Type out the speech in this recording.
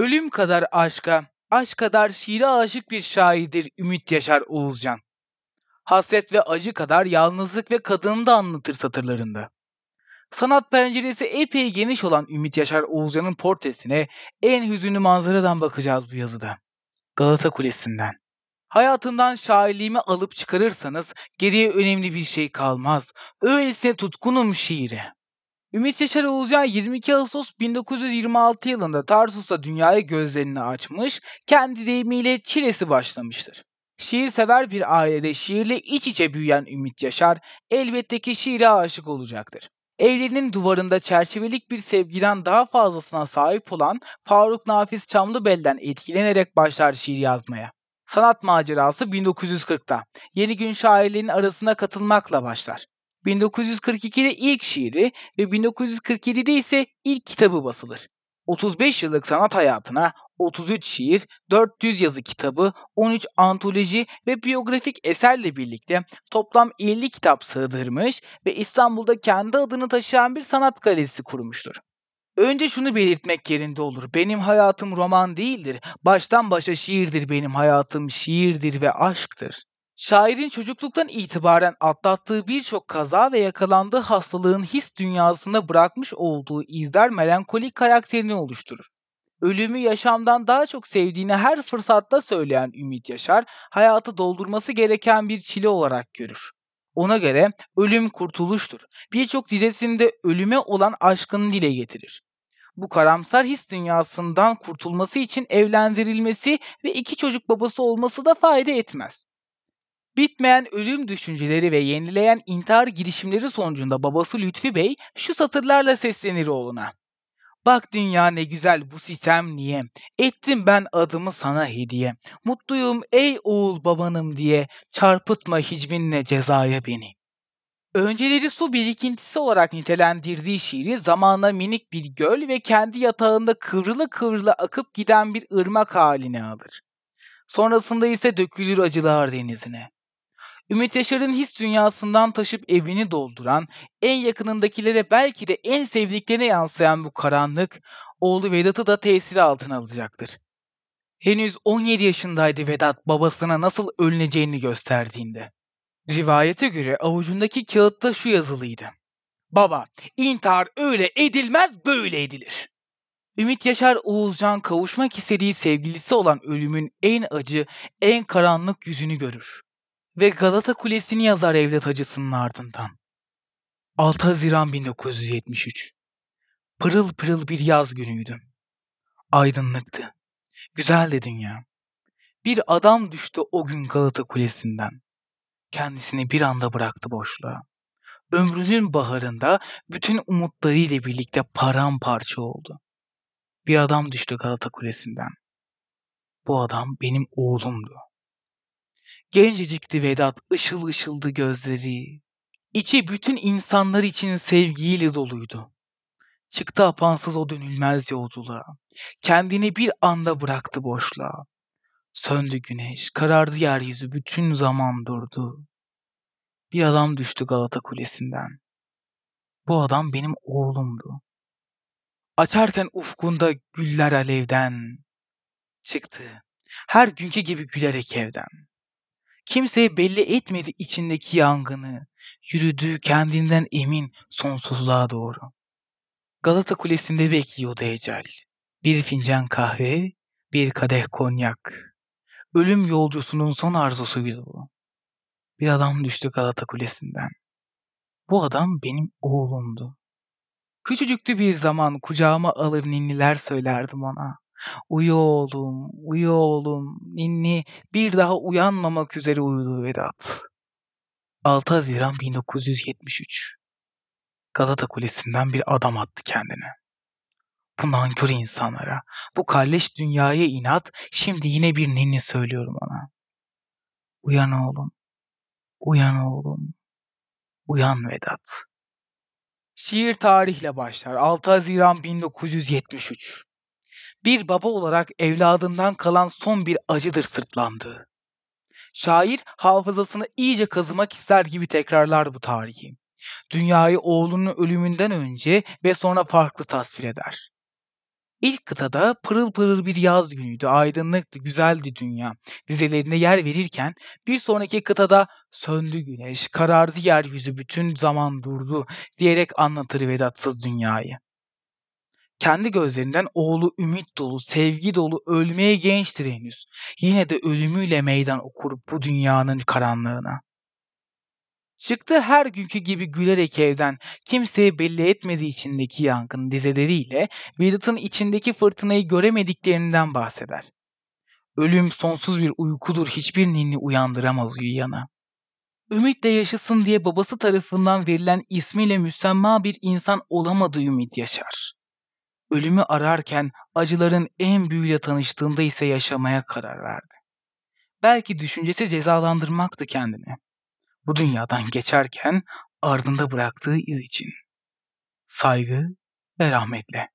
Ölüm kadar aşka, aşk kadar şiire aşık bir şairdir Ümit Yaşar Oğuzcan. Hasret ve acı kadar yalnızlık ve kadını da anlatır satırlarında. Sanat penceresi epey geniş olan Ümit Yaşar Oğuzcan'ın portresine en hüzünlü manzaradan bakacağız bu yazıda. Galata Kulesi'nden. Hayatından şairliğimi alıp çıkarırsanız geriye önemli bir şey kalmaz. Öylesine tutkunum şiire. Ümit Yaşar Oğuzcan 22 Ağustos 1926 yılında Tarsus'ta dünyaya gözlerini açmış, kendi deyimiyle çilesi başlamıştır. Şiir sever bir ailede şiirle iç içe büyüyen Ümit Yaşar elbette ki şiire aşık olacaktır. Evlerinin duvarında çerçevelik bir sevgiden daha fazlasına sahip olan Faruk Nafiz Çamlıbel'den etkilenerek başlar şiir yazmaya. Sanat macerası 1940'ta Yeni Gün şairlerinin arasına katılmakla başlar. 1942'de ilk şiiri ve 1947'de ise ilk kitabı basılır. 35 yıllık sanat hayatına 33 şiir, 400 yazı kitabı, 13 antoloji ve biyografik eserle birlikte toplam 50 kitap sığdırmış ve İstanbul'da kendi adını taşıyan bir sanat galerisi kurmuştur. Önce şunu belirtmek yerinde olur. Benim hayatım roman değildir. Baştan başa şiirdir benim hayatım, şiirdir ve aşktır. Şairin çocukluktan itibaren atlattığı birçok kaza ve yakalandığı hastalığın his dünyasında bırakmış olduğu izler melankolik karakterini oluşturur. Ölümü yaşamdan daha çok sevdiğini her fırsatta söyleyen Ümit Yaşar, hayatı doldurması gereken bir çile olarak görür. Ona göre ölüm kurtuluştur. Birçok dizesinde ölüme olan aşkını dile getirir. Bu karamsar his dünyasından kurtulması için evlendirilmesi ve iki çocuk babası olması da fayda etmez. Bitmeyen ölüm düşünceleri ve yenileyen intihar girişimleri sonucunda babası Lütfi Bey şu satırlarla seslenir oğluna. Bak dünya ne güzel bu sistem niye? Ettim ben adımı sana hediye. Mutluyum ey oğul babanım diye. Çarpıtma hicvinle cezaya beni. Önceleri su birikintisi olarak nitelendirdiği şiiri zamanla minik bir göl ve kendi yatağında kıvrılı kıvrılı akıp giden bir ırmak haline alır. Sonrasında ise dökülür acılar denizine. Ümit Yaşar'ın his dünyasından taşıp evini dolduran, en yakınındakilere belki de en sevdiklerine yansıyan bu karanlık, oğlu Vedat'ı da tesiri altına alacaktır. Henüz 17 yaşındaydı Vedat babasına nasıl ölüneceğini gösterdiğinde. Rivayete göre avucundaki kağıtta şu yazılıydı. Baba, intihar öyle edilmez böyle edilir. Ümit Yaşar Oğuzcan kavuşmak istediği sevgilisi olan ölümün en acı, en karanlık yüzünü görür ve Galata Kulesi'ni yazar evlat acısının ardından. 6 Haziran 1973 Pırıl pırıl bir yaz günüydü. Aydınlıktı. Güzeldi dünya. Bir adam düştü o gün Galata Kulesi'nden. Kendisini bir anda bıraktı boşluğa. Ömrünün baharında bütün umutlarıyla birlikte paramparça oldu. Bir adam düştü Galata Kulesi'nden. Bu adam benim oğlumdu. Gencecikti Vedat, ışıl ışıldı gözleri. İçi bütün insanlar için sevgiyle doluydu. Çıktı apansız o dönülmez yolculuğa. Kendini bir anda bıraktı boşluğa. Söndü güneş, karardı yeryüzü, bütün zaman durdu. Bir adam düştü Galata Kulesi'nden. Bu adam benim oğlumdu. Açarken ufkunda güller alevden çıktı. Her günkü gibi gülerek evden. Kimseye belli etmedi içindeki yangını. Yürüdü kendinden emin sonsuzluğa doğru. Galata Kulesi'nde bekliyordu ecel. Bir fincan kahve, bir kadeh konyak. Ölüm yolcusunun son arzusuydu bu. Bir adam düştü Galata Kulesi'nden. Bu adam benim oğlumdu. Küçücüktü bir zaman kucağıma alır ninniler söylerdim ona. Uyu oğlum, uyu oğlum. Ninni bir daha uyanmamak üzere uyudu Vedat. 6 Haziran 1973 Galata Kulesi'nden bir adam attı kendine. Bu nankör insanlara, bu kalleş dünyaya inat, şimdi yine bir ninni söylüyorum ona. Uyan oğlum, uyan oğlum, uyan Vedat. Şiir tarihle başlar. 6 Haziran 1973 bir baba olarak evladından kalan son bir acıdır sırtlandığı. Şair hafızasını iyice kazımak ister gibi tekrarlar bu tarihi. Dünyayı oğlunun ölümünden önce ve sonra farklı tasvir eder. İlk kıtada pırıl pırıl bir yaz günüydü, aydınlıktı, güzeldi dünya. Dizelerine yer verirken bir sonraki kıtada söndü güneş, karardı yeryüzü, bütün zaman durdu diyerek anlatır Vedatsız dünyayı. Kendi gözlerinden oğlu ümit dolu, sevgi dolu, ölmeye gençtir henüz. Yine de ölümüyle meydan okur bu dünyanın karanlığına. Çıktı her günkü gibi gülerek evden, kimseye belli etmediği içindeki yangın dizeleriyle Vedat'ın içindeki fırtınayı göremediklerinden bahseder. Ölüm sonsuz bir uykudur, hiçbir ninni uyandıramaz uyuyanı. Ümitle yaşasın diye babası tarafından verilen ismiyle müsemma bir insan olamadı Ümit Yaşar. Ölümü ararken acıların en büyüğüyle tanıştığında ise yaşamaya karar verdi. Belki düşüncesi cezalandırmaktı kendini bu dünyadan geçerken ardında bıraktığı iz için. Saygı ve rahmetle.